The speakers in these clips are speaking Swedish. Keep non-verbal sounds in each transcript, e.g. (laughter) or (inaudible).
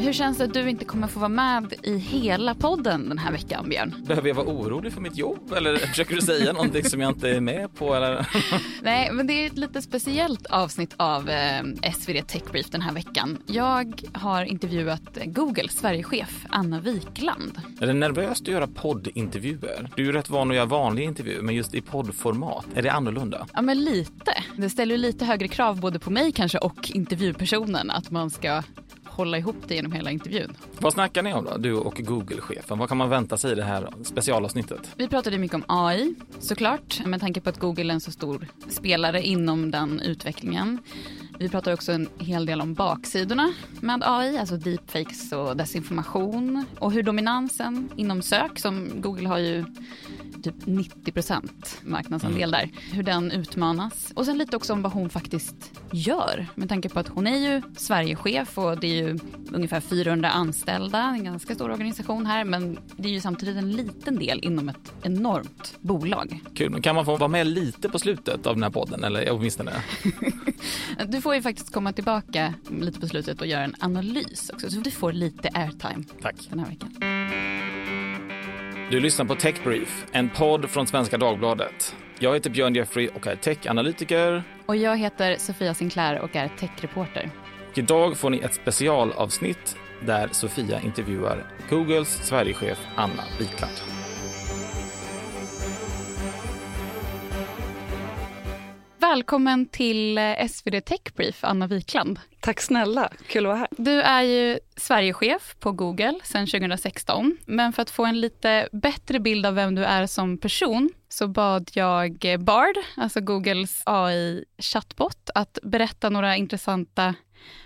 Hur känns det att du inte kommer få vara med i hela podden den här veckan, Björn? Behöver jag vara orolig för mitt jobb eller (laughs) försöker du säga någonting som jag inte är med på? Eller? (laughs) Nej, men det är ett lite speciellt avsnitt av eh, SvD Tech Brief den här veckan. Jag har intervjuat Googles Sverigechef Anna Wikland. Är det nervöst att göra poddintervjuer? Du är ju rätt van att göra vanliga intervjuer, men just i poddformat, är det annorlunda? Ja, men lite. Det ställer lite högre krav både på mig kanske och intervjupersonen att man ska hålla ihop det genom hela intervjun. Vad snackar ni om då, du och Google-chefen? Vad kan man vänta sig i det här specialavsnittet? Vi pratade mycket om AI såklart, med tanke på att Google är en så stor spelare inom den utvecklingen. Vi pratar också en hel del om baksidorna med AI, alltså deepfakes och desinformation och hur dominansen inom sök, som Google har ju typ 90 marknadsandel mm. där. Hur den utmanas. Och sen lite också om vad hon faktiskt gör. Med tanke på att hon är ju Sverigechef och det är ju ungefär 400 anställda. En ganska stor organisation här men det är ju samtidigt en liten del inom ett enormt bolag. Kul, men kan man få vara med lite på slutet av den här podden eller åtminstone? (laughs) du får ju faktiskt komma tillbaka lite på slutet och göra en analys också så du får lite airtime Tack. den här veckan. Du lyssnar på Tech Brief, en podd från Svenska Dagbladet. Jag heter Björn Jeffrey och är techanalytiker. Och jag heter Sofia Sinclair och är techreporter. Idag får ni ett specialavsnitt där Sofia intervjuar Googles Sverigechef Anna Wikland. Välkommen till eh, SvD Tech Brief, Anna Wikland. Tack snälla, kul att vara här. Du är ju Sverigechef på Google sedan 2016. Men för att få en lite bättre bild av vem du är som person så bad jag Bard, alltså Googles AI-chattbot, att berätta några intressanta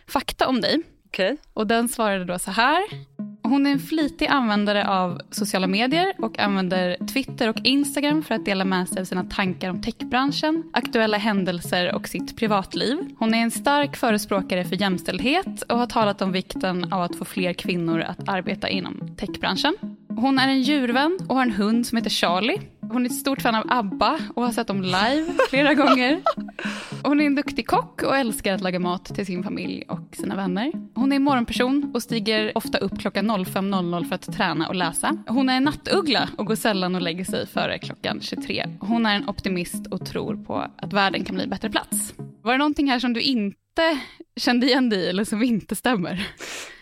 fakta om dig. Okay. Och den svarade då så här. Hon är en flitig användare av sociala medier och använder Twitter och Instagram för att dela med sig av sina tankar om techbranschen, aktuella händelser och sitt privatliv. Hon är en stark förespråkare för jämställdhet och har talat om vikten av att få fler kvinnor att arbeta inom techbranschen. Hon är en djurvän och har en hund som heter Charlie. Hon är ett stort fan av ABBA och har sett dem live flera gånger. Hon är en duktig kock och älskar att laga mat till sin familj och sina vänner. Hon är en morgonperson och stiger ofta upp klockan 05.00 för att träna och läsa. Hon är en nattuggla och går sällan och lägger sig före klockan 23. Hon är en optimist och tror på att världen kan bli en bättre plats. Var det någonting här som du inte kände igen dig eller som inte stämmer?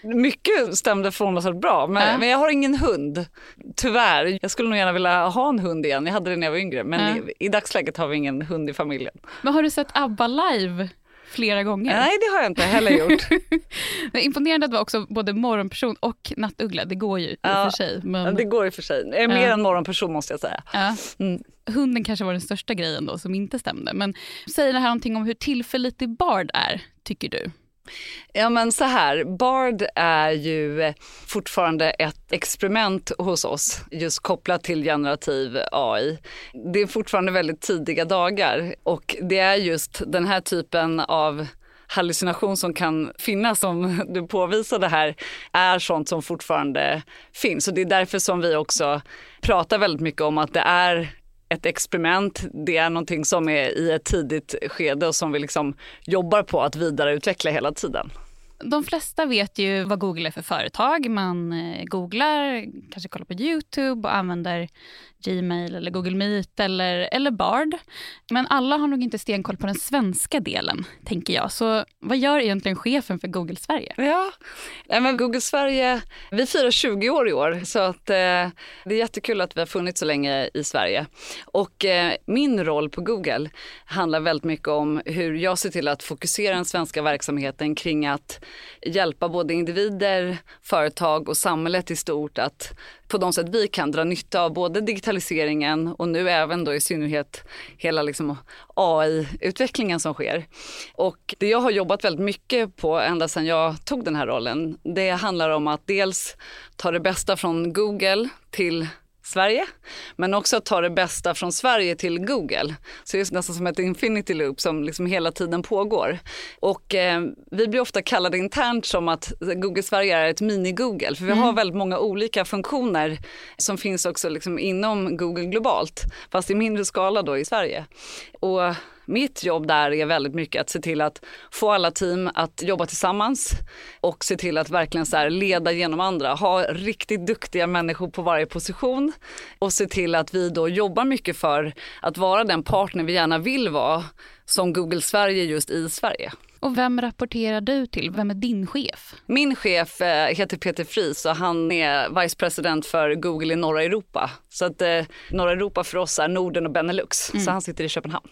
Mycket stämde förvånansvärt bra, men, äh. men, jag har ingen hund. Tyvärr. Jag skulle nog gärna vilja ha en hund igen. Jag hade det när jag var yngre, men äh. i, i dagsläget har vi ingen hund i familjen. Men har du sett ABBA live? Flera gånger. Nej, det har jag inte heller gjort. (laughs) imponerande att vara också både morgonperson och nattuggla. Det går ju i och för sig. Men... Ja, det går i och för sig. Jag är mer ja. än morgonperson måste jag säga. Ja. Mm. Hunden kanske var den största grejen då som inte stämde. Men säger det här någonting om hur tillförlitlig Bard är, tycker du? Ja men så här, Bard är ju fortfarande ett experiment hos oss just kopplat till generativ AI. Det är fortfarande väldigt tidiga dagar och det är just den här typen av hallucination som kan finnas som du påvisade här är sånt som fortfarande finns. Och det är därför som vi också pratar väldigt mycket om att det är ett experiment. Det är någonting som är i ett tidigt skede och som vi liksom jobbar på att vidareutveckla hela tiden. De flesta vet ju vad Google är för företag. Man eh, googlar, kanske kollar på Youtube och använder Gmail eller Google Meet eller, eller Bard. Men alla har nog inte stenkoll på den svenska delen, tänker jag. Så vad gör egentligen chefen för Google Sverige? Ja, men Google Sverige, vi firar 20 år i år så att, eh, det är jättekul att vi har funnits så länge i Sverige. Och eh, min roll på Google handlar väldigt mycket om hur jag ser till att fokusera den svenska verksamheten kring att hjälpa både individer, företag och samhället i stort att på de sätt vi kan dra nytta av både digitaliseringen och nu även då i synnerhet hela liksom AI-utvecklingen som sker. Och det jag har jobbat väldigt mycket på ända sedan jag tog den här rollen, det handlar om att dels ta det bästa från Google till Sverige, men också att ta det bästa från Sverige till Google. Så det är nästan som ett infinity loop som liksom hela tiden pågår. Och eh, vi blir ofta kallade internt som att Google Sverige är ett mini-Google, för vi mm. har väldigt många olika funktioner som finns också liksom inom Google globalt, fast i mindre skala då i Sverige. Och mitt jobb där är väldigt mycket att se till att få alla team att jobba tillsammans och se till att verkligen så leda genom andra. Ha riktigt duktiga människor på varje position och se till att vi då jobbar mycket för att vara den partner vi gärna vill vara som Google Sverige just i Sverige. Och vem rapporterar du till? Vem är din chef? Min chef eh, heter Peter Fries och han är vice president för Google i norra Europa. Så att eh, norra Europa för oss är Norden och Benelux. Mm. Så han sitter i Köpenhamn.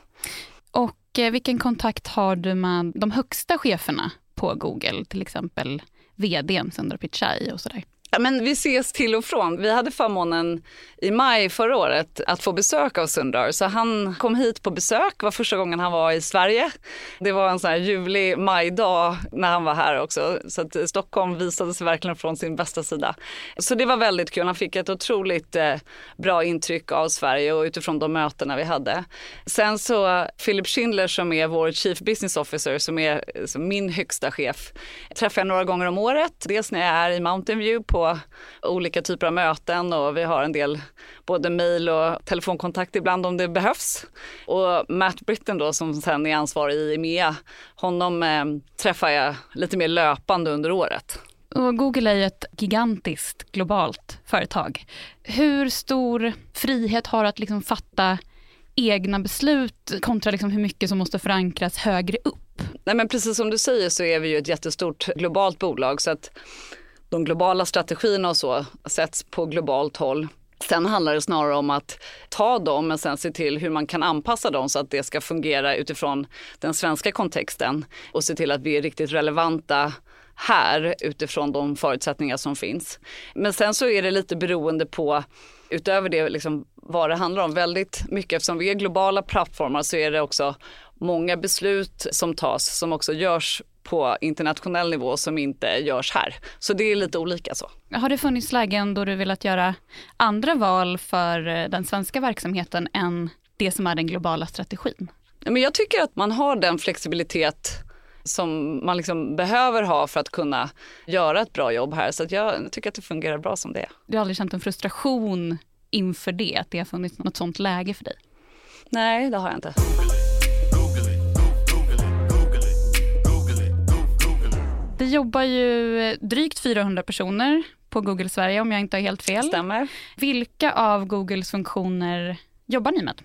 Och eh, vilken kontakt har du med de högsta cheferna på Google? Till exempel vdn Sundar Pichai och sådär. Ja, men vi ses till och från. Vi hade förmånen i maj förra året att få besök av Sundar. Så han kom hit på besök, Det var första gången han var i Sverige. Det var en sån här ljuvlig majdag när han var här också. Så att Stockholm visade sig verkligen från sin bästa sida. Så det var väldigt kul. Han fick ett otroligt eh, bra intryck av Sverige och utifrån de mötena vi hade. Sen så Philip Schindler som är vår Chief Business Officer, som är som min högsta chef, träffar jag några gånger om året. Dels när jag är i Mountain View på olika typer av möten och vi har en del både mejl och telefonkontakt ibland om det behövs. Och Matt Britton då som sen är ansvarig i EMEA, honom eh, träffar jag lite mer löpande under året. Och Google är ju ett gigantiskt globalt företag. Hur stor frihet har du att liksom fatta egna beslut kontra liksom hur mycket som måste förankras högre upp? Nej men precis som du säger så är vi ju ett jättestort globalt bolag så att de globala strategierna och så sätts på globalt håll. Sen handlar det snarare om att ta dem men sen se till hur man kan anpassa dem så att det ska fungera utifrån den svenska kontexten och se till att vi är riktigt relevanta här utifrån de förutsättningar som finns. Men sen så är det lite beroende på utöver det liksom vad det handlar om väldigt mycket eftersom vi är globala plattformar så är det också många beslut som tas som också görs på internationell nivå som inte görs här. Så det är lite olika så. Har det funnits lägen då du velat göra andra val för eh, den svenska verksamheten än det som är den globala strategin? Men jag tycker att man har den flexibilitet som man liksom behöver ha för att kunna göra ett bra jobb här. Så jag tycker att det fungerar bra som det är. Du har aldrig känt en frustration inför det, att det har funnits något sånt läge för dig? Nej, det har jag inte. Det jobbar ju drygt 400 personer på Google Sverige om jag inte har helt fel. Stämmer. Vilka av Googles funktioner jobbar ni med?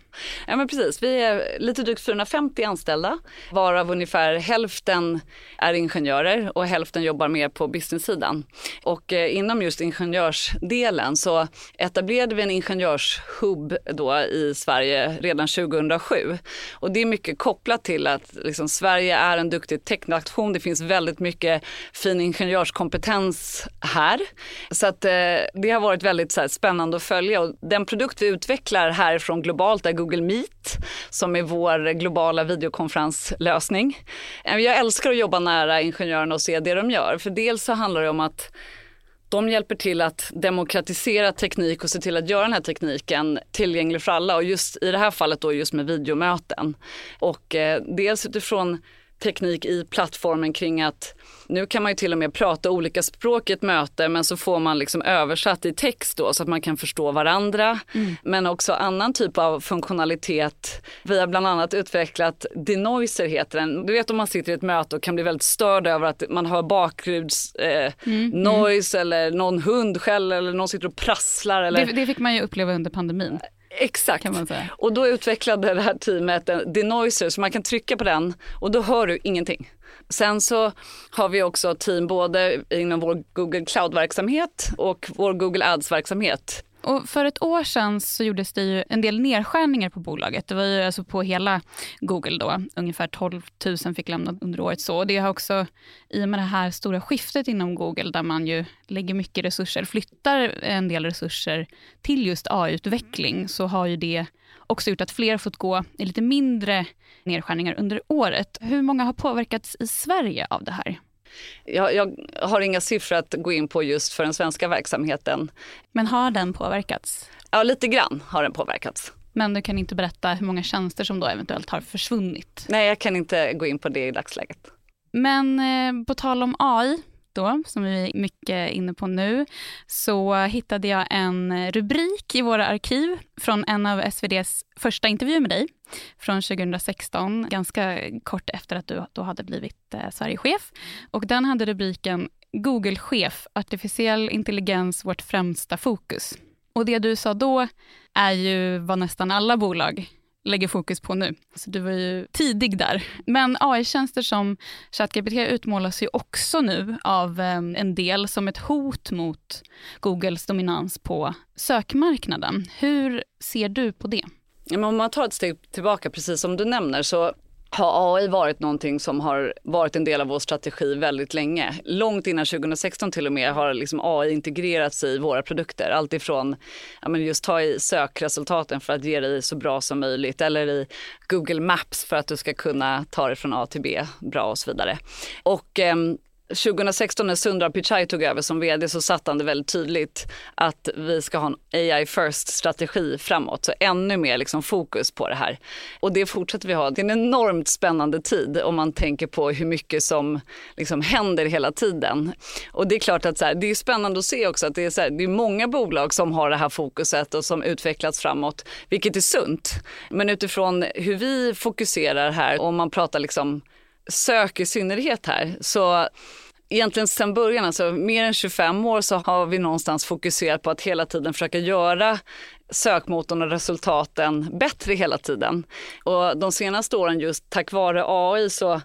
Ja men precis, vi är lite drygt 450 anställda varav ungefär hälften är ingenjörer och hälften jobbar mer på business-sidan. Och eh, inom just ingenjörsdelen så etablerade vi en ingenjörshub då i Sverige redan 2007. Och det är mycket kopplat till att liksom, Sverige är en duktig teknation. Det finns väldigt mycket fin ingenjörskompetens här. Så att eh, det har varit väldigt så här, spännande att följa och den produkt vi utvecklar härifrån globalt är Google Meet som är vår globala videokonferenslösning. Eh, jag älskar att jobba nära ingenjörerna och se det de gör. För dels så handlar det om att de hjälper till att demokratisera teknik och se till att göra den här tekniken tillgänglig för alla och just i det här fallet då just med videomöten. Och eh, dels utifrån teknik i plattformen kring att nu kan man ju till och med prata olika språk i ett möte men så får man liksom översatt i text då så att man kan förstå varandra. Mm. Men också annan typ av funktionalitet. Vi har bland annat utvecklat denoiser heter den. Du vet om man sitter i ett möte och kan bli väldigt störd över att man hör bakgrunds eh, mm. mm. noise mm. eller någon hund skäller eller någon sitter och prasslar. Eller... Det, det fick man ju uppleva under pandemin. Exakt. Och då utvecklade det här teamet en denoiser så man kan trycka på den och då hör du ingenting. Sen så har vi också team både inom vår Google Cloud-verksamhet och vår Google Ads-verksamhet. Och för ett år sedan så gjordes det ju en del nedskärningar på bolaget. Det var ju alltså på hela Google då. Ungefär 12 000 fick lämna under året. Så och det har också i och med det här stora skiftet inom Google där man ju lägger mycket resurser, flyttar en del resurser till just AI-utveckling så har ju det också gjort att fler fått gå i lite mindre nedskärningar under året. Hur många har påverkats i Sverige av det här? Jag, jag, har inga siffror att gå in på just för den svenska verksamheten. Men har den påverkats? Ja, lite grann har den påverkats. Men du kan inte berätta hur många tjänster som då eventuellt har försvunnit? Nej, jag kan inte gå in på det i dagsläget. Men eh, på tal om AI, då, som vi är mycket inne på nu, så hittade jag en rubrik i våra arkiv från en av SVDs första intervjuer med dig från 2016, ganska kort efter att du då hade blivit eh, Sverigechef. Och den hade rubriken Google-chef, artificiell intelligens vårt främsta fokus. Och det du sa då är ju vad nästan alla bolag lägger fokus på nu. Så du var ju tidig där. Men AI-tjänster som ChatGPT utmålas ju också nu av eh, en del som ett hot mot Googles dominans på sökmarknaden. Hur ser du på det? Om man tar ett steg tillbaka, precis som du nämner, så har AI varit någonting som har varit en del av vår strategi väldigt länge. Långt innan 2016 till och med har liksom AI integrerats i våra produkter. Allt ifrån ja, men just ta i sökresultaten för att ge dig så bra som möjligt eller i Google Maps för att du ska kunna ta dig från A till B bra och så vidare. Och eh, 2016 när Sundar Pichai tog över som vd så satte han det väldigt tydligt att vi ska ha en AI first strategi framåt. Så ännu mer liksom fokus på det här. Och det fortsätter vi ha. Det är en enormt spännande tid om man tänker på hur mycket som liksom händer hela tiden. Och det är klart att så här, det är spännande att se också att det är, så här, det är många bolag som har det här fokuset och som utvecklats framåt, vilket är sunt. Men utifrån hur vi fokuserar här, om man pratar liksom sök i synnerhet här. Så egentligen sedan början, alltså mer än 25 år, så har vi någonstans fokuserat på att hela tiden försöka göra sökmotorn och resultaten bättre hela tiden. Och de senaste åren just tack vare AI så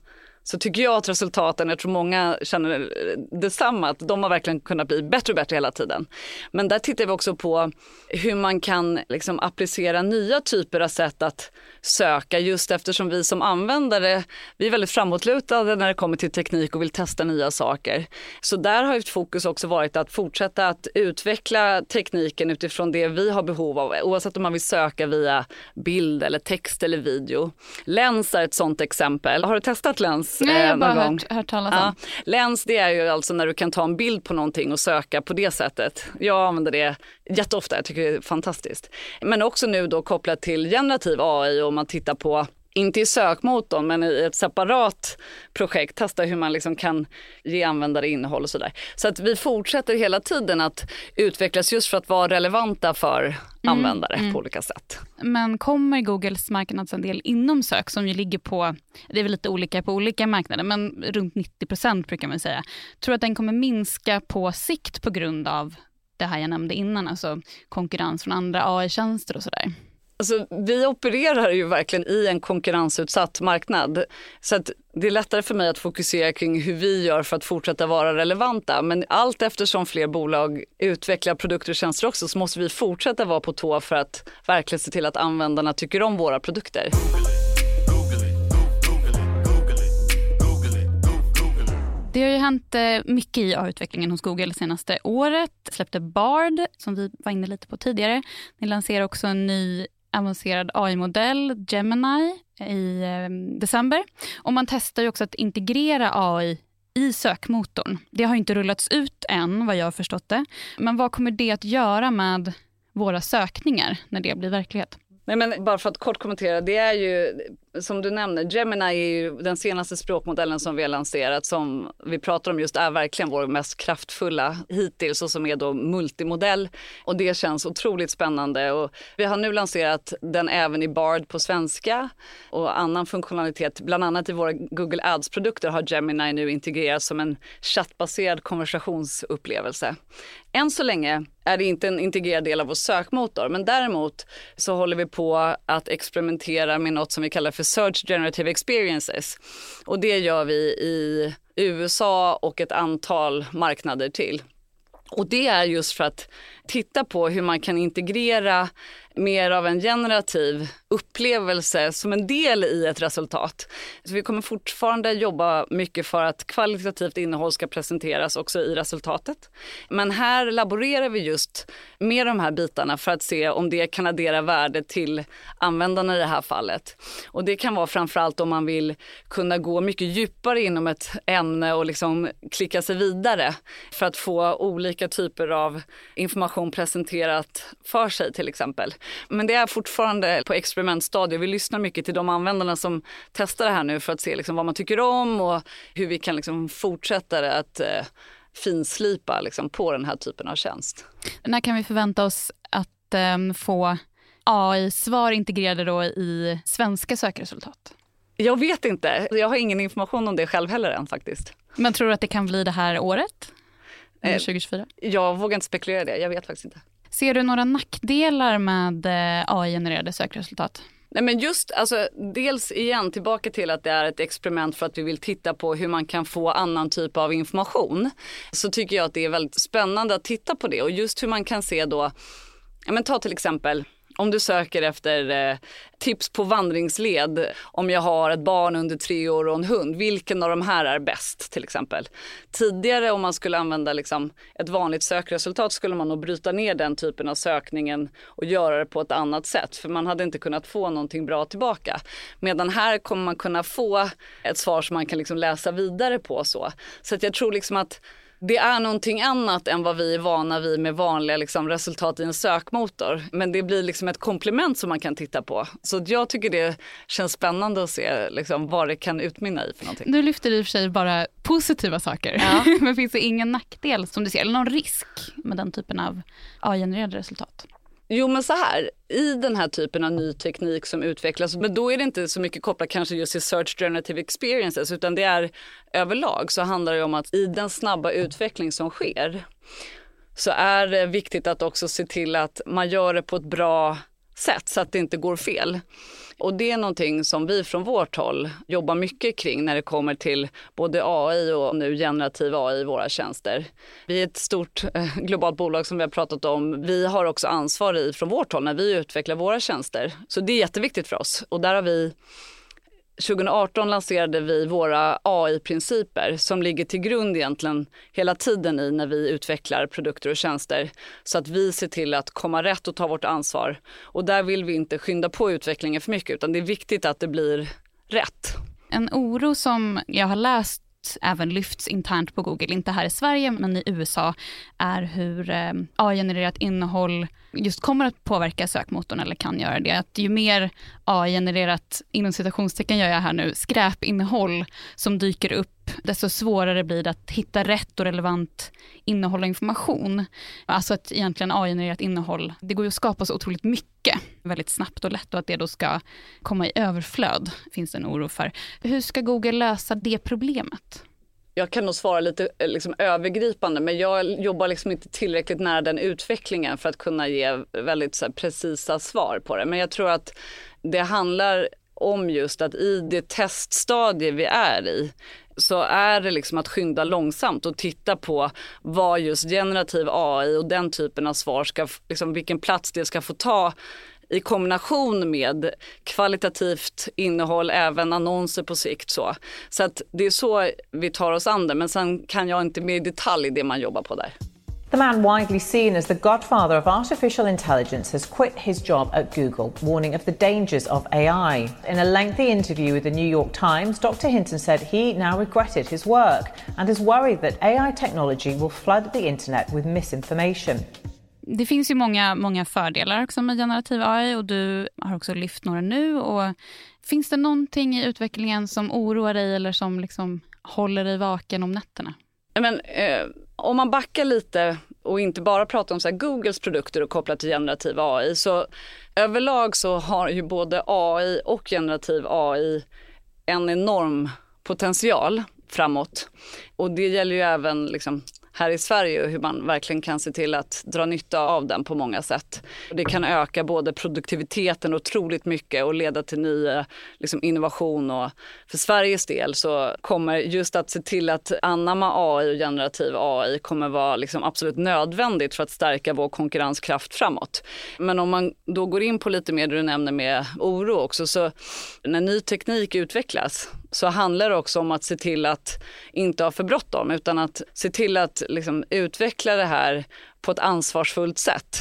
så tycker jag att resultaten, jag tror många känner detsamma, att de har verkligen kunnat bli bättre och bättre hela tiden. Men där tittar vi också på hur man kan liksom applicera nya typer av sätt att söka just eftersom vi som användare, vi är väldigt framåtlutade när det kommer till teknik och vill testa nya saker. Så där har ett fokus också varit att fortsätta att utveckla tekniken utifrån det vi har behov av, oavsett om man vill söka via bild eller text eller video. Lens är ett sådant exempel. Har du testat Lens? Nej, jag har bara hört, hört talas om. Ja. Lens det är ju alltså när du kan ta en bild på någonting och söka på det sättet. Jag använder det jätteofta, jag tycker det är fantastiskt. Men också nu då kopplat till generativ AI och man tittar på inte i sökmotorn, men i ett separat projekt, testa hur man liksom kan ge användare innehåll och sådär. Så att vi fortsätter hela tiden att utvecklas just för att vara relevanta för mm, användare mm. på olika sätt. Men kommer Googles marknadsandel inom sök, som ju ligger på, det är väl lite olika på olika marknader, men runt 90 procent brukar man säga. Tror du att den kommer minska på sikt på grund av det här jag nämnde innan, alltså konkurrens från andra AI-tjänster och sådär? Alltså, vi opererar ju verkligen i en konkurrensutsatt marknad. Så att det är lättare för mig att fokusera kring hur vi gör för att fortsätta vara relevanta. Men allt eftersom fler bolag utvecklar produkter och tjänster också så måste vi fortsätta vara på tå för att verkligen se till att användarna tycker om våra produkter. Det har ju hänt eh, mycket i AI-utvecklingen hos Google senaste året. Släppte Bard, som vi var inne lite på tidigare. Ni lanserar också en ny avancerad AI-modell, Gemini, i ehm, december. Och man testar ju också att integrera AI i sökmotorn. Det har inte rullats ut än, vad jag har förstått det. Men vad kommer det att göra med våra sökningar när det blir verklighet? Nej, men bara för att kort kommentera, det är ju som du nämner, Gemini är ju den senaste språkmodellen som vi har lanserat som vi pratar om just är verkligen vår mest kraftfulla hittills och som är då multimodell. Och det känns otroligt spännande. Och vi har nu lanserat den även i Bard på svenska och annan funktionalitet. Bland annat i våra Google Ads-produkter har Gemini nu integrerats som en chattbaserad konversationsupplevelse. Än så länge är det inte en integrerad del av vår sökmotor, men däremot så håller vi på att experimentera med något som vi kallar för Search Generative Experiences. Och det gör vi i USA och ett antal marknader till. Och det är just för att titta på hur man kan integrera mer av en generativ upplevelse som en del i ett resultat. Så vi kommer fortfarande jobba mycket för att kvalitativt innehåll ska presenteras också i resultatet. Men här laborerar vi just med de här bitarna för att se om det kan addera värde till användarna i det här fallet. Och det kan vara framförallt om man vill kunna gå mycket djupare inom ett ämne och liksom klicka sig vidare för att få olika typer av information presenterat för sig till exempel. Men det är fortfarande på experimentstadiet. Vi lyssnar mycket till de användarna som testar det här nu för att se liksom vad man tycker om och hur vi kan liksom fortsätta att eh, finslipa liksom, på den här typen av tjänst. När kan vi förvänta oss att um, få AI-svar integrerade då i svenska sökresultat? Jag vet inte. Jag har ingen information om det själv heller än faktiskt. Men tror du att det kan bli det här året? Under 2024? Eh, jag vågar inte spekulera det. Jag vet faktiskt inte. Ser du några nackdelar med eh, AI-genererade sökresultat? Nej, men just, alltså, dels igen tillbaka till att det är ett experiment för att vi vill titta på hur man kan få annan typ av information. Så tycker jag att det är väldigt spännande att titta på det och just hur man kan se då, ja, men ta till exempel om du söker efter eh, tips på vandringsled, om jag har ett barn under tre år och en hund, vilken av de här är bäst till exempel? Tidigare om man skulle använda liksom, ett vanligt sökresultat skulle man nog bryta ner den typen av sökningen och göra det på ett annat sätt för man hade inte kunnat få någonting bra tillbaka. Medan här kommer man kunna få ett svar som man kan liksom läsa vidare på så. Så att jag tror liksom att det är någonting annat än vad vi är vana vid med vanliga liksom, resultat i en sökmotor. Men det blir liksom ett komplement som man kan titta på. Så jag tycker det känns spännande att se liksom, vad det kan utmynna i för någonting. Du lyfter i och för sig bara positiva saker. Ja. (laughs) Men finns det ingen nackdel som du ser, eller någon risk med den typen av AI-genererade resultat? Jo men så här, i den här typen av ny teknik som utvecklas, men då är det inte så mycket kopplat kanske just till search generative experiences utan det är överlag så handlar det om att i den snabba utveckling som sker så är det viktigt att också se till att man gör det på ett bra sätt så att det inte går fel. Och det är någonting som vi från vårt håll jobbar mycket kring när det kommer till både AI och nu generativ AI i våra tjänster. Vi är ett stort eh, globalt bolag som vi har pratat om. Vi har också ansvar i från vårt håll när vi utvecklar våra tjänster. Så det är jätteviktigt för oss och där har vi 2018 lanserade vi våra AI-principer som ligger till grund egentligen hela tiden i när vi utvecklar produkter och tjänster. Så att vi ser till att komma rätt och ta vårt ansvar. Och där vill vi inte skynda på utvecklingen för mycket utan det är viktigt att det blir rätt. En oro som jag har läst även lyfts internt på Google, inte här i Sverige men i USA, är hur eh, AI-genererat innehåll just kommer att påverka sökmotorn eller kan göra det. Att ju mer AI-genererat, inom citationstecken gör jag här nu, skräpinnehåll som dyker upp, desto svårare blir det att hitta rätt och relevant innehåll och information. Alltså att egentligen AI-genererat innehåll, det går ju att skapa så otroligt mycket väldigt snabbt och lätt och att det då ska komma i överflöd finns det en oro för. Hur ska Google lösa det problemet? jag kan nog svara lite eh, liksom, övergripande men jag jobbar liksom inte tillräckligt nära den utvecklingen för att kunna ge väldigt så här, precisa svar på det. Men jag tror att det handlar om just att i det teststadie vi är i så är det liksom att skynda långsamt och titta på vad just generativ AI och den typen av svar ska, liksom vilken plats det ska få ta i kombination med kvalitativt innehåll, även annonser på sikt. Så, så att det är så vi tar oss an det, men sen kan jag inte mer i detalj det man jobbar på där. The man widely seen as the godfather of artificial intelligence has quit his job at Google, warning of the dangers of AI. In a lengthy interview with the New York Times, Dr. Hinton said he now regretted his work and is worried that AI technology will flood the internet with misinformation. Det finns ju många, många fördelar också med generativ AI och du har också lyft några nu. Och finns det någonting i utvecklingen som oroar dig eller som liksom håller dig vaken om nätterna? Men, eh, om man backar lite och inte bara pratar om så Googles produkter och kopplat till generativ AI så överlag så har ju både AI och generativ AI en enorm potential framåt. Och det gäller ju även liksom här i Sverige och hur man verkligen kan se till att dra nytta av den på många sätt. Det kan öka både produktiviteten otroligt mycket och leda till ny eh, liksom, innovation. Och för Sveriges del så kommer just att se till att anamma AI och generativ AI kommer vara liksom absolut nödvändigt för att stärka vår konkurrenskraft framåt. Men om man då går in på lite mer det du nämner med oro också, så när ny teknik utvecklas så handlar det också om att se till att inte ha för bråttom utan att se till att liksom, utveckla det här på ett ansvarsfullt sätt.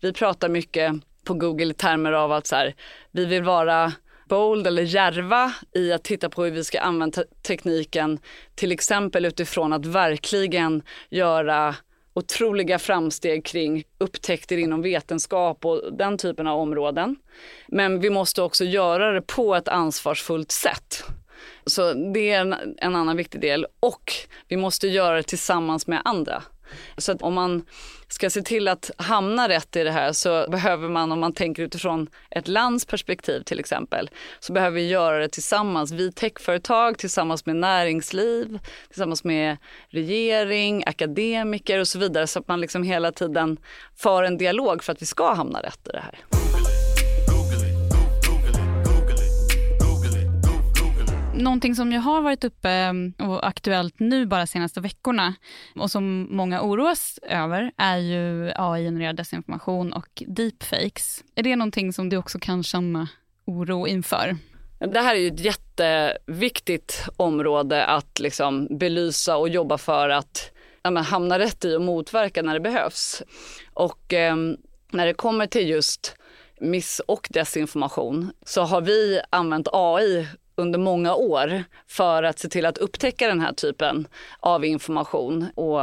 Vi pratar mycket på Google i termer av att så här, vi vill vara bold eller järva i att titta på hur vi ska använda tekniken, till exempel utifrån att verkligen göra otroliga framsteg kring upptäckter inom vetenskap och den typen av områden. Men vi måste också göra det på ett ansvarsfullt sätt. Så det är en, en annan viktig del och vi måste göra det tillsammans med andra. Så att om man ska se till att hamna rätt i det här så behöver man, om man tänker utifrån ett lands perspektiv till exempel, så behöver vi göra det tillsammans. Vi techföretag tillsammans med näringsliv, tillsammans med regering, akademiker och så vidare så att man liksom hela tiden för en dialog för att vi ska hamna rätt i det här. Någonting som ju har varit uppe mm, och aktuellt nu bara senaste veckorna och som många oroas över är ju AI-genererad desinformation och deepfakes. Är det någonting som du också kan känna oro inför? Det här är ju ett jätteviktigt område att liksom belysa och jobba för att ja, hamna rätt i och motverka när det behövs. Och eh, när det kommer till just miss och desinformation så har vi använt AI under många år för att se till att upptäcka den här typen av information och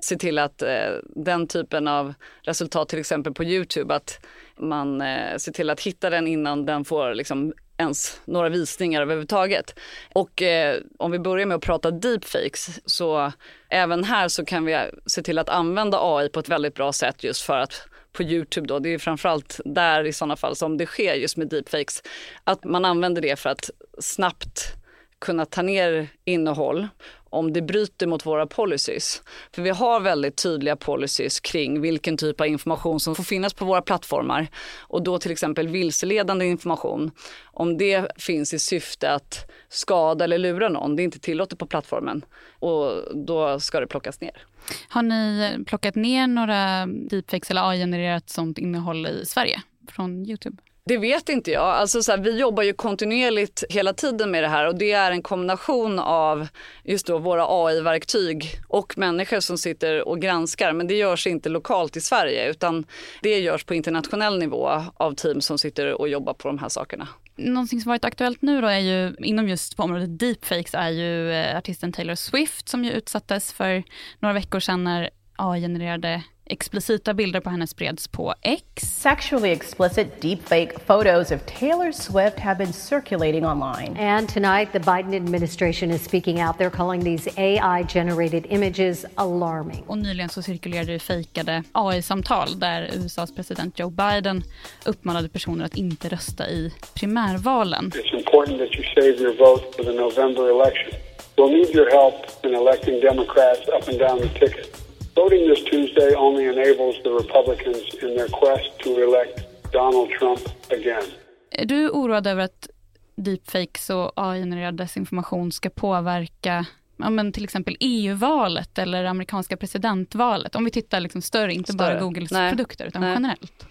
se till att eh, den typen av resultat, till exempel på Youtube, att man eh, ser till att hitta den innan den får liksom ens några visningar överhuvudtaget. Och eh, om vi börjar med att prata deepfakes så även här så kan vi eh, se till att använda AI på ett väldigt bra sätt just för att på Youtube då, det är framförallt där i sådana fall som det sker just med deepfakes, att man använder det för att snabbt kunna ta ner innehåll om det bryter mot våra policies. För vi har väldigt tydliga policies kring vilken typ av information som får finnas på våra plattformar. Och då till exempel vilseledande information. Om det finns i syfte att skada eller lura någon, det är inte tillåtet på plattformen. Och då ska det plockas ner. Har ni plockat ner några deepfakes eller AI-genererat sånt innehåll i Sverige från Youtube? Det vet inte jag. Alltså så här, vi jobbar ju kontinuerligt hela tiden med det här och det är en kombination av just då våra AI-verktyg och människor som sitter och granskar. Men det görs inte lokalt i Sverige utan det görs på internationell nivå av team som sitter och jobbar på de här sakerna. Någonting som varit aktuellt nu då är ju, inom just på området deepfakes, är ju eh, artisten Taylor Swift som ju utsattes för några veckor sedan när AI-genererade Explicita bilder på henne spreds på X. Sexually explicit deepfake photos of Taylor Swift have been circulating online. And tonight, the Biden administration is speaking out. They're calling these AI-generated images alarming. Och nyligen så cirkulerade det fejkade AI-samtal där USAs president Joe Biden uppmanade personer att inte rösta i primärvalen. It's important that you save your vote for the November election. We'll need your help in electing Democrats up and down the ticket. Voting this Tuesday only enables the Republicans in their quest to elect Donald Trump again. Är du oroad över att deepfakes och AI-genererad desinformation ska påverka ja, men till exempel EU-valet eller amerikanska presidentvalet? Om vi tittar liksom större, inte större. bara Googles Nej. produkter utan Nej. generellt.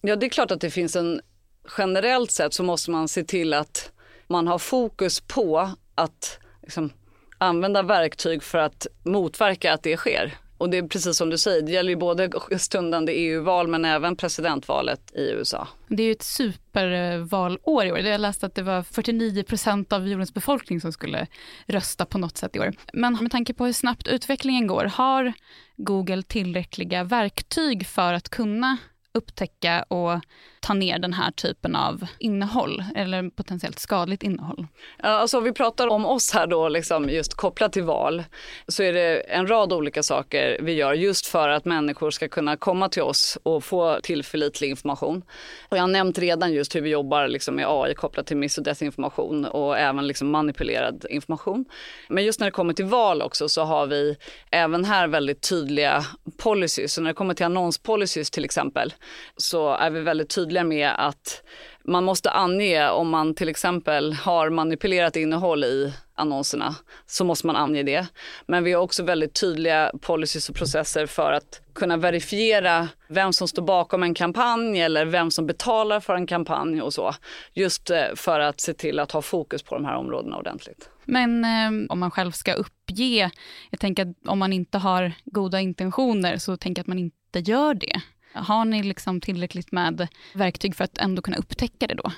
Ja, det är klart att det finns en... Generellt sett så måste man se till att man har fokus på att liksom, använda verktyg för att motverka att det sker. Och det är precis som du säger, det gäller ju både stundande EU-val men även presidentvalet i USA. Det är ju ett supervalår i år. Jag läste att det var 49 procent av jordens befolkning som skulle rösta på något sätt i år. Men med tanke på hur snabbt utvecklingen går, har Google tillräckliga verktyg för att kunna upptäcka och ta ner den här typen av innehåll eller potentiellt skadligt innehåll? Alltså om vi pratar om oss här då, liksom just kopplat till val, så är det en rad olika saker vi gör just för att människor ska kunna komma till oss och få tillförlitlig information. Och jag har nämnt redan just hur vi jobbar liksom med AI kopplat till miss och desinformation och även liksom manipulerad information. Men just när det kommer till val också så har vi även här väldigt tydliga policies. Så när det kommer till annonspolicies till exempel så är vi väldigt tydliga med att man måste ange om man till exempel har manipulerat innehåll i annonserna så måste man ange det. Men vi har också väldigt tydliga policies och processer för att kunna verifiera vem som står bakom en kampanj eller vem som betalar för en kampanj och så. Just eh, för att se till att ha fokus på de här områdena ordentligt. Men eh, om man själv ska uppge, jag tänker att om man inte har goda intentioner så tänker jag att man inte gör det. Har ni liksom tillräckligt med verktyg för att ändå kunna upptäcka det då?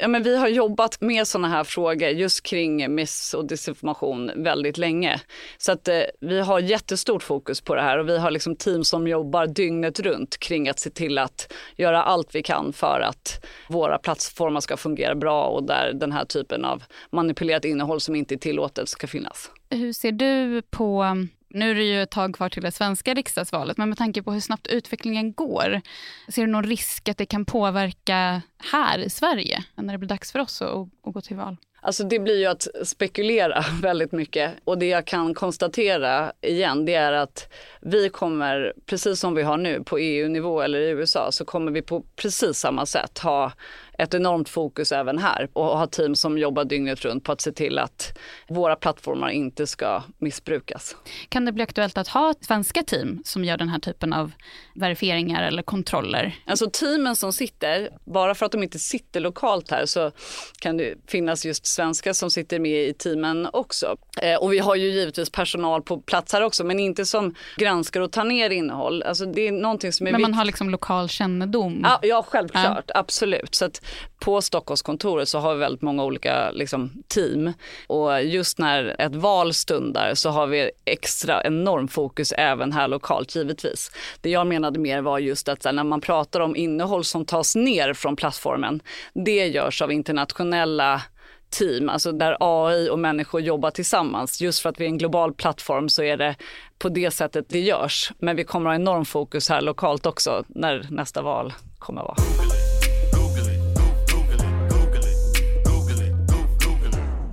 Ja, men vi har jobbat med såna här frågor just kring miss och desinformation väldigt länge. Så att eh, vi har jättestort fokus på det här och vi har liksom team som jobbar dygnet runt kring att se till att göra allt vi kan för att våra plattformar ska fungera bra och där den här typen av manipulerat innehåll som inte är tillåtet ska finnas. Hur ser du på nu är det ju ett tag kvar till det svenska riksdagsvalet, men med tanke på hur snabbt utvecklingen går, ser du någon risk att det kan påverka här i Sverige, när det blir dags för oss att, att gå till val? Alltså det blir ju att spekulera (laughs) väldigt mycket och det jag kan konstatera igen det är att vi kommer, precis som vi har nu på EU-nivå eller i USA, så kommer vi på precis samma sätt ha ett enormt fokus även här och ha team som jobbar dygnet runt på att se till att våra plattformar inte ska missbrukas. Kan det bli aktuellt att ha svenska team som gör den här typen av verifieringar eller kontroller? Alltså teamen som sitter, bara för att de inte sitter lokalt här så kan det finnas just svenskar som sitter med i teamen också. Eh, och vi har ju givetvis personal på plats här också men inte som granskar och tar ner innehåll. Alltså det är någonting som är Men man har liksom lokal kännedom? Ja, ja självklart, ja. absolut. Så att på Stockholmskontoret så har vi väldigt många olika liksom, team och just när ett val stundar så har vi extra enorm fokus även här lokalt givetvis. Det jag menade mer var just att när man pratar om innehåll som tas ner från plattformen, det görs av internationella team, alltså där AI och människor jobbar tillsammans. Just för att vi är en global plattform så är det på det sättet det görs. Men vi kommer ha enorm fokus här lokalt också när nästa val kommer att vara.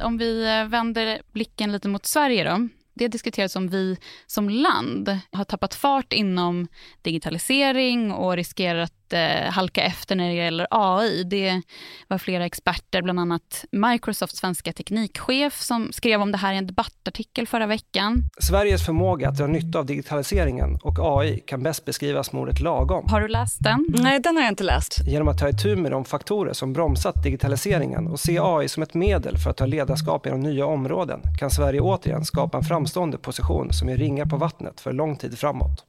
Om vi eh, vänder blicken lite mot Sverige då. Det diskuteras om vi som land har tappat fart inom digitalisering och riskerar att eh, halka efter när det gäller AI. Det var flera experter, bland annat Microsofts svenska teknikchef som skrev om det här i en debattartikel förra veckan. Sveriges förmåga att dra nytta av digitaliseringen och AI kan bäst beskrivas med ordet lagom. Har du läst den? Nej, den har jag inte läst. Genom att ta itu med de faktorer som bromsat digitaliseringen och se AI som ett medel för att ta ledarskap inom nya områden kan Sverige återigen skapa en framstående position som är ringar på vattnet för lång tid framåt.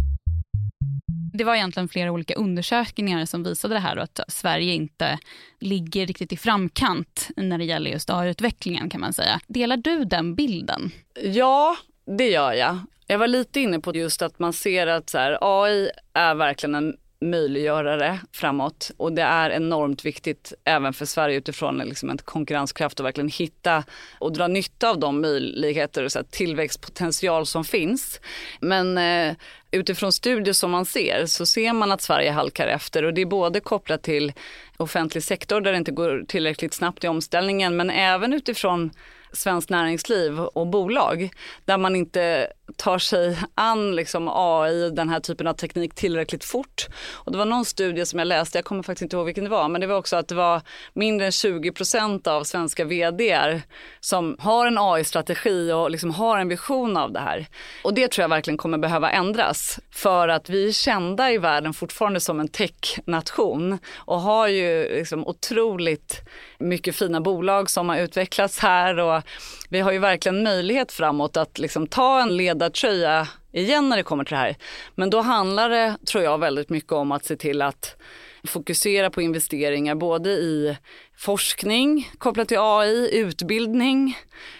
Det var egentligen flera olika undersökningar som visade det här att Sverige inte ligger riktigt i framkant när det gäller just AI-utvecklingen kan man säga. Delar du den bilden? Ja, det gör jag. Jag var lite inne på just att man ser att så här, AI är verkligen en möjliggörare framåt. Och det är enormt viktigt även för Sverige utifrån liksom en konkurrenskraft och verkligen hitta och dra nytta av de möjligheter och så här, tillväxtpotential som finns. Men eh, utifrån studier som man ser så ser man att Sverige halkar efter och det är både kopplat till offentlig sektor där det inte går tillräckligt snabbt i omställningen men även utifrån svenskt näringsliv och bolag där man inte tar sig an liksom AI, den här typen av teknik tillräckligt fort. Och det var någon studie som jag läste, jag kommer faktiskt inte ihåg vilken det var, men det var också att det var mindre än 20% av svenska vd som har en AI-strategi och liksom har en vision av det här. Och det tror jag verkligen kommer behöva ändras för att vi är kända i världen fortfarande som en tech-nation och har ju liksom otroligt mycket fina bolag som har utvecklats här och vi har ju verkligen möjlighet framåt att liksom ta en ledare ledartröja igen när det kommer till det här. Men då handlar det, tror jag, väldigt mycket om att se till att fokusera på investeringar både i forskning kopplat till AI, utbildning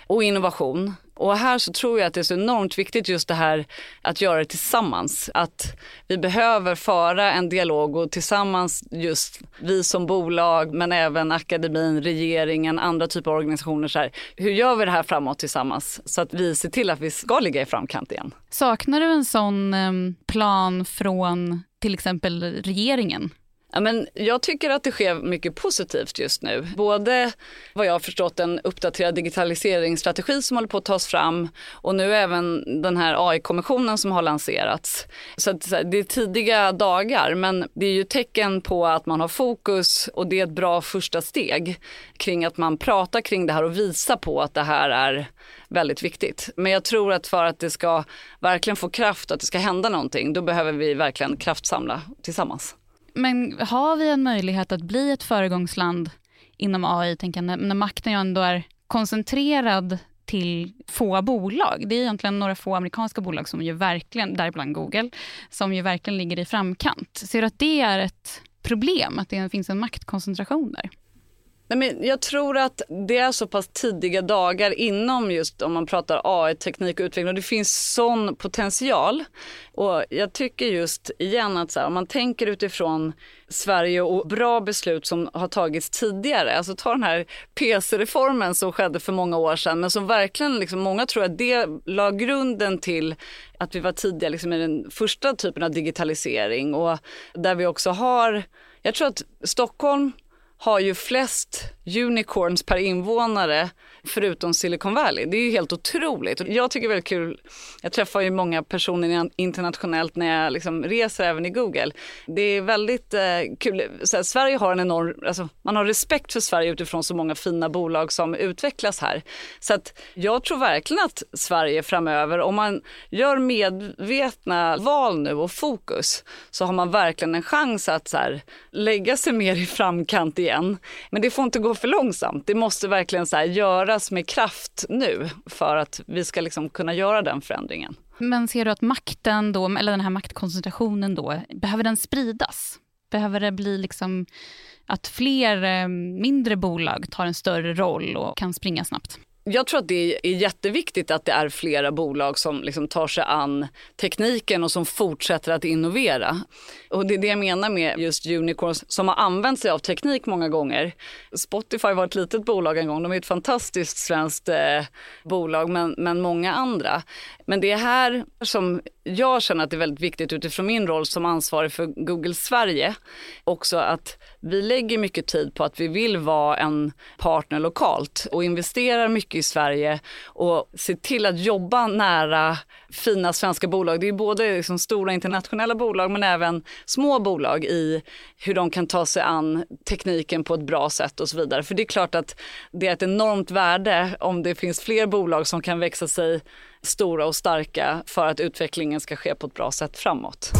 och innovation. Och här så tror jag att det är så enormt viktigt just det här att göra det tillsammans. Att vi behöver föra en dialog och tillsammans just vi som bolag men även akademin, regeringen, andra typer av organisationer. Så här, hur gör vi det här framåt tillsammans så att vi ser till att vi ska ligga i framkant igen? Saknar du en sån ehm, plan från till exempel regeringen? Ja, men jag tycker att det sker mycket positivt just nu. Både vad jag har förstått en uppdaterad digitaliseringsstrategi som håller på att tas fram och nu även den här AI-kommissionen som har lanserats. Så det är tidiga dagar men det är ju tecken på att man har fokus och det är ett bra första steg kring att man pratar kring det här och visar på att det här är väldigt viktigt. Men jag tror att för att det ska verkligen få kraft, och att det ska hända någonting, då behöver vi verkligen kraftsamla tillsammans. Men har vi en möjlighet att bli ett föregångsland inom AI, tänker jag, när, när makten ju ändå är koncentrerad till få bolag. Det är egentligen några få amerikanska bolag som ju verkligen, däribland Google, som ju verkligen ligger i framkant. Ser du att det är ett problem, att det finns en maktkoncentration där? Nej, men jag tror att det är så pass tidiga dagar inom just om man pratar AI, teknik och utveckling och det finns sån potential. Och jag tycker just igen att så här, om man tänker utifrån Sverige och bra beslut som har tagits tidigare. Alltså ta den här PC-reformen som skedde för många år sedan men som verkligen, liksom, många tror att det la grunden till att vi var tidiga liksom, i den första typen av digitalisering och där vi också har, jag tror att Stockholm har ju flest unicorns per invånare förutom Silicon Valley. Det är ju helt otroligt. Jag tycker det är väldigt kul, jag träffar ju många personer internationellt när jag liksom reser även i Google. Det är väldigt eh, kul. Så här, Sverige har en enorm, alltså, man har respekt för Sverige utifrån så många fina bolag som utvecklas här. Så att jag tror verkligen att Sverige framöver, om man gör medvetna val nu och fokus, så har man verkligen en chans att så här, lägga sig mer i framkant igen. Men det får inte gå för långsamt. Det måste verkligen så här, göras med kraft nu för att vi ska liksom kunna göra den förändringen. Men ser du att makten då, eller den här maktkoncentrationen då, behöver den spridas? Behöver det bli liksom att fler eh, mindre bolag tar en större roll och kan springa snabbt? Jag tror att det är jätteviktigt att det är flera bolag som liksom tar sig an tekniken och som fortsätter att innovera. Och det är det jag menar med just unicorns som har använt sig av teknik många gånger. Spotify var ett litet bolag en gång, de är ett fantastiskt svenskt eh, bolag men, men många andra. Men det är här som jag känner att det är väldigt viktigt utifrån min roll som ansvarig för Google Sverige också att vi lägger mycket tid på att vi vill vara en partner lokalt och investerar mycket i Sverige och ser till att jobba nära fina svenska bolag. Det är både liksom stora internationella bolag men även små bolag i hur de kan ta sig an tekniken på ett bra sätt och så vidare. För det är klart att det är ett enormt värde om det finns fler bolag som kan växa sig stora och starka för att utvecklingen ska ske på ett bra sätt framåt.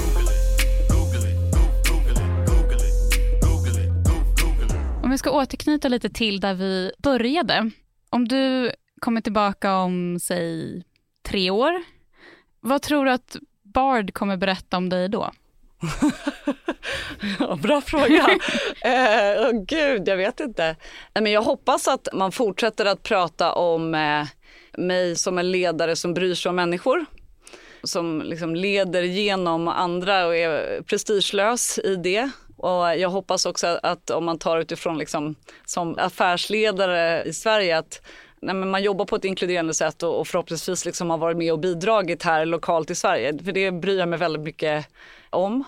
Om vi ska återknyta lite till där vi började. Om du kommer tillbaka om, säg, tre år, vad tror du att Bard kommer berätta om dig då? (laughs) ja, bra fråga. (laughs) eh, oh, gud, jag vet inte. Men jag hoppas att man fortsätter att prata om eh, mig som en ledare som bryr sig om människor. Som liksom leder genom andra och är prestigelös i det. Och jag hoppas också att om man tar utifrån liksom, som affärsledare i Sverige att nej, man jobbar på ett inkluderande sätt och, och förhoppningsvis liksom har varit med och bidragit här lokalt i Sverige. För det bryr jag mig väldigt mycket om.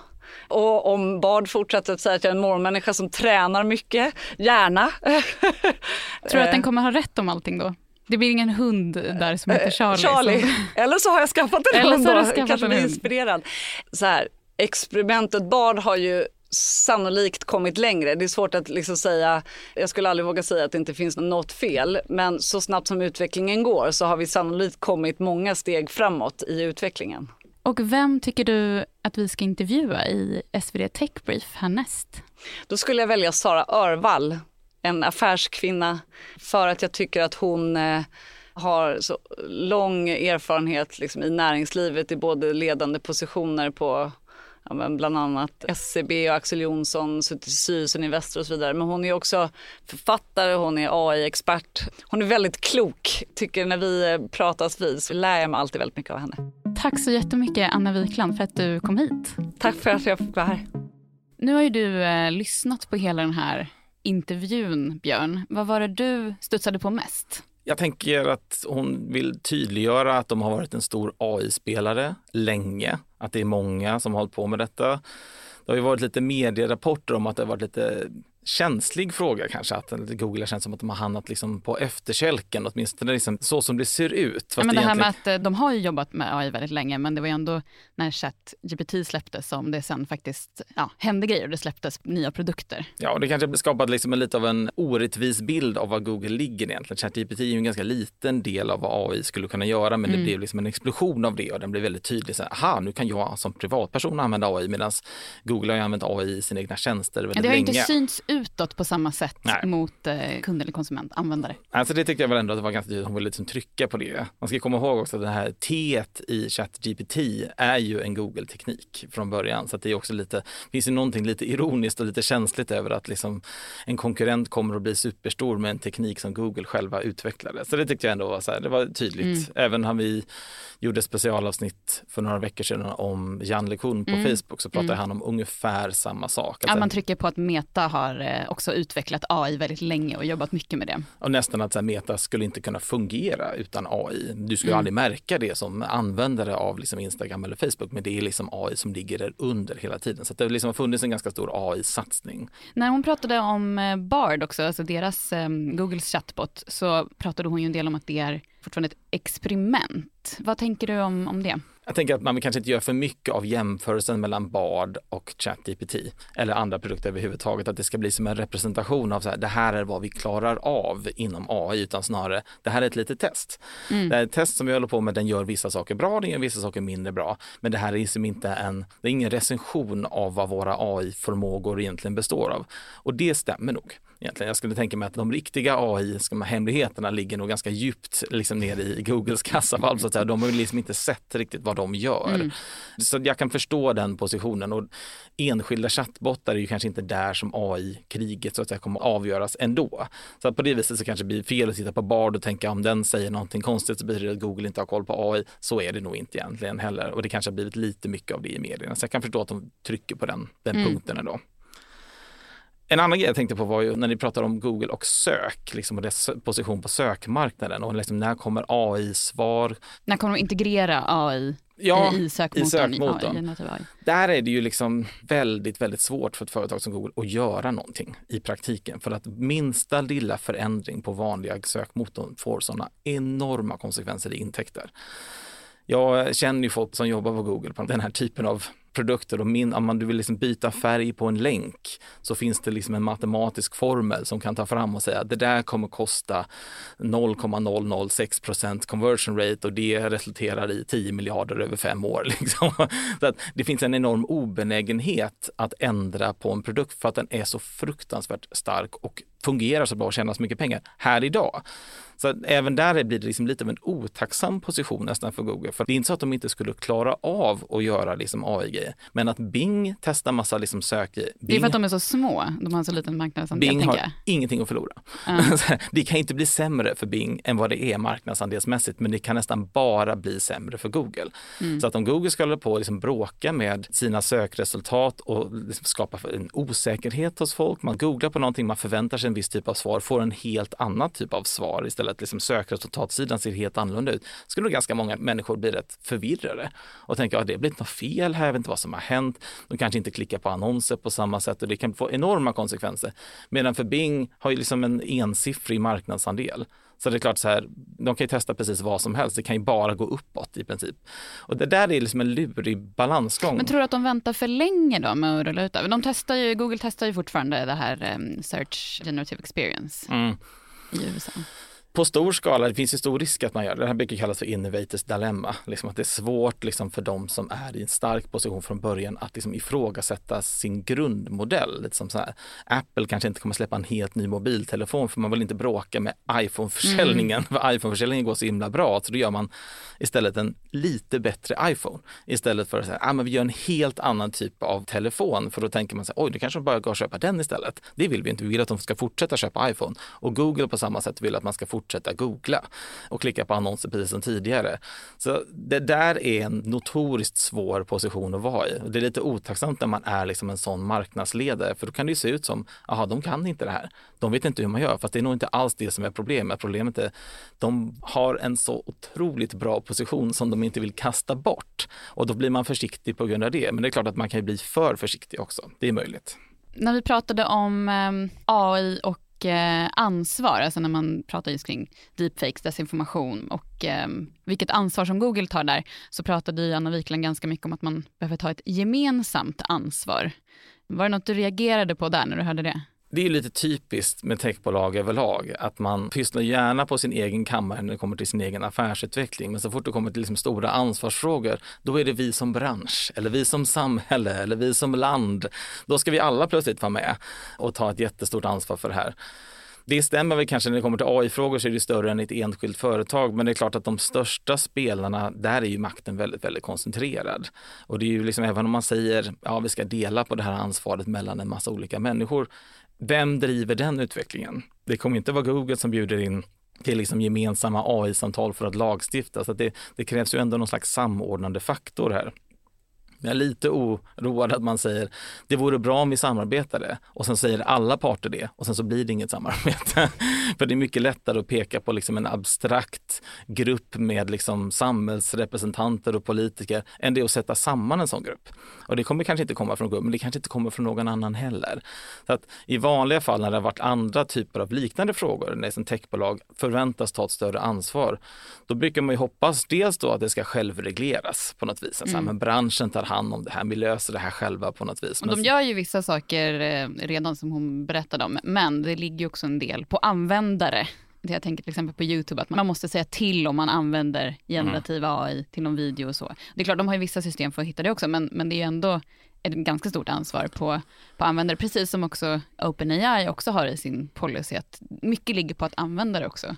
Och om Bard fortsätter att säga att jag är en morgonmänniska som tränar mycket, gärna. (laughs) Tror du att den kommer ha rätt om allting då? Det blir ingen hund där som heter Charlie? Charlie. Som... (laughs) Eller så har jag skaffat en Eller hund då, kanske blir inspirerad. Så här, experimentet Bard har ju sannolikt kommit längre. Det är svårt att liksom säga, jag skulle aldrig våga säga att det inte finns något fel, men så snabbt som utvecklingen går så har vi sannolikt kommit många steg framåt i utvecklingen. Och vem tycker du att vi ska intervjua i SvD Tech Brief härnäst? Då skulle jag välja Sara Örvall, en affärskvinna, för att jag tycker att hon eh, har så lång erfarenhet liksom, i näringslivet i både ledande positioner på ja, bland annat SCB och Axel Jonsson, suttit i styrelsen i Väster och så vidare. Men hon är också författare, hon är AI-expert. Hon är väldigt klok. Tycker när vi pratas vid så lär jag mig alltid väldigt mycket av henne. Tack så jättemycket Anna Wikland för att du kom hit. Tack för att jag fick vara här. Nu har ju du eh, lyssnat på hela den här intervjun, Björn. Vad var det du studsade på mest? Jag tänker att hon vill tydliggöra att de har varit en stor AI-spelare länge, att det är många som har hållit på med detta. Det har ju varit lite medierapporter om att det har varit lite känslig fråga kanske, att Google känt som att de har hamnat liksom på efterkälken, åtminstone liksom så som det ser ut. Ja, men det, det här med att eh, de har ju jobbat med AI väldigt länge, men det var ju ändå när ChatGPT släpptes som det sen faktiskt ja, hände grejer och det släpptes nya produkter. Ja, och det kanske skapade liksom en, lite av en orättvis bild av var Google ligger egentligen. ChatGPT är ju en ganska liten del av vad AI skulle kunna göra, men mm. det blev liksom en explosion av det och den blev väldigt tydlig. Så här, aha, nu kan jag som privatperson använda AI, medan Google har ju använt AI i sina egna tjänster väldigt länge. Det har länge. inte synts utåt på samma sätt Nej. mot eh, kund eller konsument, användare. Alltså det tycker jag väl ändå att det var ganska tydligt, hon ville liksom trycka på det. Man ska komma ihåg också att det här T i ChatGPT är ju en Google-teknik från början. Så det är också lite, finns ju någonting lite ironiskt och lite känsligt över att liksom en konkurrent kommer att bli superstor med en teknik som Google själva utvecklade. Så det tyckte jag ändå var, så här, det var tydligt. Mm. Även när vi gjorde specialavsnitt för några veckor sedan om Jan LeCun på Mm. Facebook så pratade Mm. han om ungefär samma sak. Ja, Alltså, man trycker på att Meta har eh, också utvecklat AI väldigt länge och jobbat mycket med det. Och nästan att så här, Meta skulle inte kunna fungera utan AI. Du skulle Mm. aldrig märka det som användare av liksom Instagram eller Facebook, men det är liksom AI som ligger där under hela tiden. Så att det har liksom funnits en ganska stor AI-satsning. När hon pratade om eh, Bard också, alltså deras eh, Googles chatbot, så pratade hon ju en del om att det är fortfarande ett experiment. Vad tänker du om, om det? Jag tänker att man kanske inte gör för mycket av jämförelsen mellan Bard och ChatGPT eller andra produkter överhuvudtaget, att det ska bli som en representation av så här, det här är vad vi klarar av inom AI, utan snarare det här är ett litet test. Mm. Det är ett test som vi håller på med, den gör vissa saker bra, den gör vissa saker mindre bra, men det här är liksom inte en, det är ingen recension av vad våra AI-förmågor egentligen består av. Och det stämmer nog. Egentligen. Jag skulle tänka mig att de riktiga AI-hemligheterna ligger nog ganska djupt liksom nere i Googles (laughs) kassavalv. Så att säga. De har ju liksom inte sett riktigt vad de gör. Mm. Så jag kan förstå den positionen. Och enskilda chattbottar är ju kanske inte där som AI-kriget så att säga kommer att avgöras ändå. Så att på det viset så kanske det blir fel att titta på Bard och tänka om den säger någonting konstigt så betyder det att Google inte har koll på AI. Så är det nog inte egentligen heller. Och det kanske har blivit lite mycket av det i medierna. Så jag kan förstå att de trycker på den, den Mm. punkten ändå. En annan grej jag tänkte på var ju när ni pratar om Google och sök liksom, och dess position på sökmarknaden och liksom, när kommer AI-svar? När kommer de integrera AI Ja, i sökmotorn? i sökmotorn. Generativ AI? Där är det ju liksom väldigt, väldigt svårt för ett företag som Google att göra någonting i praktiken för att minsta lilla förändring på vanliga sökmotorn får sådana enorma konsekvenser i intäkter. Jag känner ju folk som jobbar på Google på den här typen av produkter och min, om du vill liksom byta färg på en länk så finns det liksom en matematisk formel som kan ta fram och säga att det där kommer kosta 0,006 procent conversion rate och det resulterar i 10 miljarder över fem år. (laughs) Liksom. Så att det finns en enorm obenägenhet att ändra på en produkt för att den är så fruktansvärt stark och fungerar så bra och tjänar så mycket pengar här idag. Så även där blir det liksom lite av en otacksam position nästan för Google. För det är inte så att de inte skulle klara av att göra liksom AI-grejer. Men att Bing testar massa liksom sökgrejer. Det är Bing, för att de är så små, de har så liten marknadsandel Bing har ingenting att förlora. Ja. (laughs) det kan inte bli sämre för Bing än vad det är marknadsandelsmässigt, men det kan nästan bara bli sämre för Google. Mm. Så att om Google ska hålla på och liksom bråka med sina sökresultat och liksom skapa en osäkerhet hos folk, man googlar på någonting, man förväntar sig en viss typ av svar, får en helt annan typ av svar istället. Liksom sökresultatsidan ser helt annorlunda ut. Skulle nog ganska många människor bli rätt förvirrade och tänka att det har blivit något fel här, jag vet inte vad som har hänt. De kanske inte klickar på annonser på samma sätt och det kan få enorma konsekvenser. Medan för Bing har ju liksom en ensiffrig marknadsandel. Så det är klart så här, de kan ju testa precis vad som helst. Det kan ju bara gå uppåt i princip. Och det där är liksom en lurig balansgång. Men tror du att de väntar för länge då med att rulla ut det? De testar ju, Google testar ju fortfarande det här um, Search Generative Experience Mm. i USA. På stor skala, det finns ju stor risk att man gör det. Det här brukar kallas för innovators dilemma. Liksom att det är svårt liksom för de som är i en stark position från början att liksom ifrågasätta sin grundmodell. Lite som så här, Apple kanske inte kommer släppa en helt ny mobiltelefon för man vill inte bråka med iPhone-försäljningen. För iPhone-försäljningen går så himla bra så då gör man istället en lite bättre iPhone. Istället för att säga, ah, men vi gör en helt annan typ av telefon för då tänker man sig, oj, det kanske bara går att köpa den istället. Det vill vi inte, vi vill att de ska fortsätta köpa iPhone. Och Google på samma sätt vill att man ska fortsätta fortsätta googla och klicka på annonser precis som tidigare. Så det där är en notoriskt svår position att vara i. Det är lite otacksamt när man är liksom en sån marknadsledare, för då kan det ju se ut som, jaha, de kan inte det här. De vet inte hur man gör, fast det är nog inte alls det som är problemet. Problemet är, de har en så otroligt bra position som de inte vill kasta bort. Och då blir man försiktig på grund av det. Men det är klart att man kan ju bli för försiktig också. Det är möjligt. När vi pratade om ehm, AI och mycket ansvar, alltså när man pratar just kring deepfakes, desinformation och eh, vilket ansvar som Google tar där, så pratade ju Anna Wikland ganska mycket om att man behöver ta ett gemensamt ansvar. Var det något du reagerade på där när du hörde det? Det är ju lite typiskt med techbolag överlag att man pysslar gärna på sin egen kammare när det kommer till sin egen affärsutveckling. Men så fort det kommer till liksom stora ansvarsfrågor, då är det vi som bransch eller vi som samhälle eller vi som land. Då ska vi alla plötsligt vara med och ta ett jättestort ansvar för det här. Det stämmer väl kanske när det kommer till AI-frågor så är det större än ett enskilt företag. Men det är klart att de största spelarna, där är ju makten väldigt, väldigt koncentrerad. Och det är ju liksom, även om man säger, ja vi ska dela på det här ansvaret mellan en massa olika människor. Vem driver den utvecklingen? Det kommer inte vara Google som bjuder in till liksom gemensamma AI-samtal för att lagstifta. Så att det, det krävs ju ändå någon slags samordnande faktor här. Jag är lite oroad att man säger det vore bra om vi samarbetade och sen säger alla parter det och sen så blir det inget samarbete. (laughs) För det är mycket lättare att peka på liksom en abstrakt grupp med liksom samhällsrepresentanter och politiker än det att sätta samman en sån grupp. Och det kommer kanske inte komma från Google, men det kanske inte kommer från någon annan heller. Så att I vanliga fall när det har varit andra typer av liknande frågor, när som techbolag förväntas ta ett större ansvar, då brukar man ju hoppas dels då att det ska självregleras på något vis. Mm. men branschen tar hand om det här, vi löser det här själva på något vis. Och de gör ju vissa saker eh, redan som hon berättade om, men det ligger också en del på användare. Jag tänker till exempel på Youtube att man måste säga till om man använder generativ mm. AI till någon video och så. Det är klart, de har ju vissa system för att hitta det också, men, men det är ju ändå ett ganska stort ansvar på, på användare, precis som också OpenAI också har i sin policy, att mycket ligger på att användare också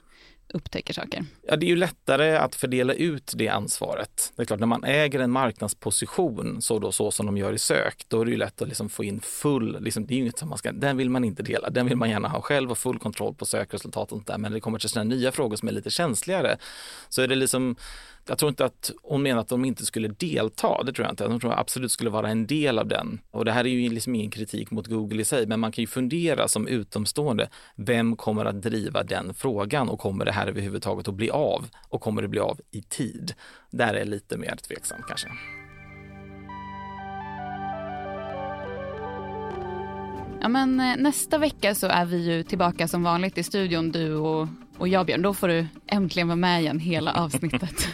upptäcker saker. Ja, det är ju lättare att fördela ut det ansvaret. Det är klart, när man äger en marknadsposition så, då, så som de gör i sök, då är det ju lätt att liksom få in full, liksom, det är inget som man ska, den vill man inte dela, den vill man gärna ha själv och full kontroll på sökresultat och sånt där. Men när det kommer till sådana nya frågor som är lite känsligare så är det liksom jag tror inte att hon menar att de inte skulle delta, det tror jag inte. De tror absolut skulle vara en del av den. Och det här är ju liksom ingen kritik mot Google i sig, men man kan ju fundera som utomstående, vem kommer att driva den frågan och kommer det här överhuvudtaget att bli av? Och kommer det bli av i tid? Där är lite mer tveksamt kanske. Ja, men eh, nästa vecka så är vi ju tillbaka som vanligt i studion, du och, och jag Björn. Då får du äntligen vara med igen hela avsnittet.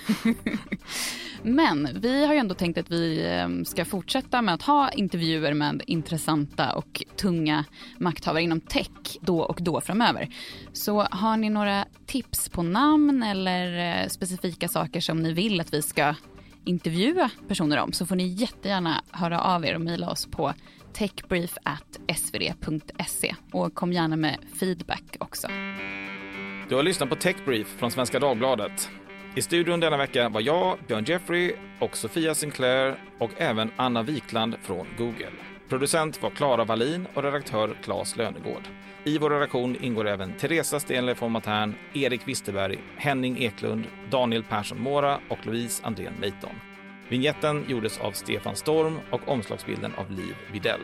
(laughs) men vi har ju ändå tänkt att vi eh, ska fortsätta med att ha intervjuer med intressanta och tunga makthavare inom tech då och då framöver. Så har ni några tips på namn eller eh, specifika saker som ni vill att vi ska intervjua personer om så får ni jättegärna höra av er och mejla oss på techbrief.svd.se och kom gärna med feedback också. Du har lyssnat på Techbrief från Svenska Dagbladet. I studion denna vecka var jag, Björn Jeffrey och Sofia Sinclair och även Anna Wikland från Google. Producent var Klara Wallin och redaktör Claes Lönegård. I vår redaktion ingår även Teresa Stenle von Matern, Erik Wisterberg, Henning Eklund, Daniel Persson Mora och Louise Andrén Meiton. Vinjetten gjordes av Stefan Storm och omslagsbilden av Liv Videll.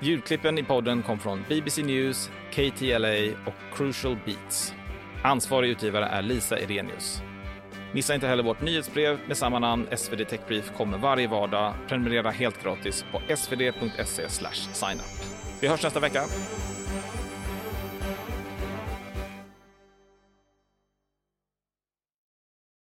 Ljudklippen i podden kom från BBC News, KTLA och Crucial Beats. Ansvarig utgivare är Lisa Irenius. Missa inte heller vårt nyhetsbrev med samma namn. SvD Techbrief kommer varje vardag. Prenumerera helt gratis på svd.se signup. Vi hörs nästa vecka.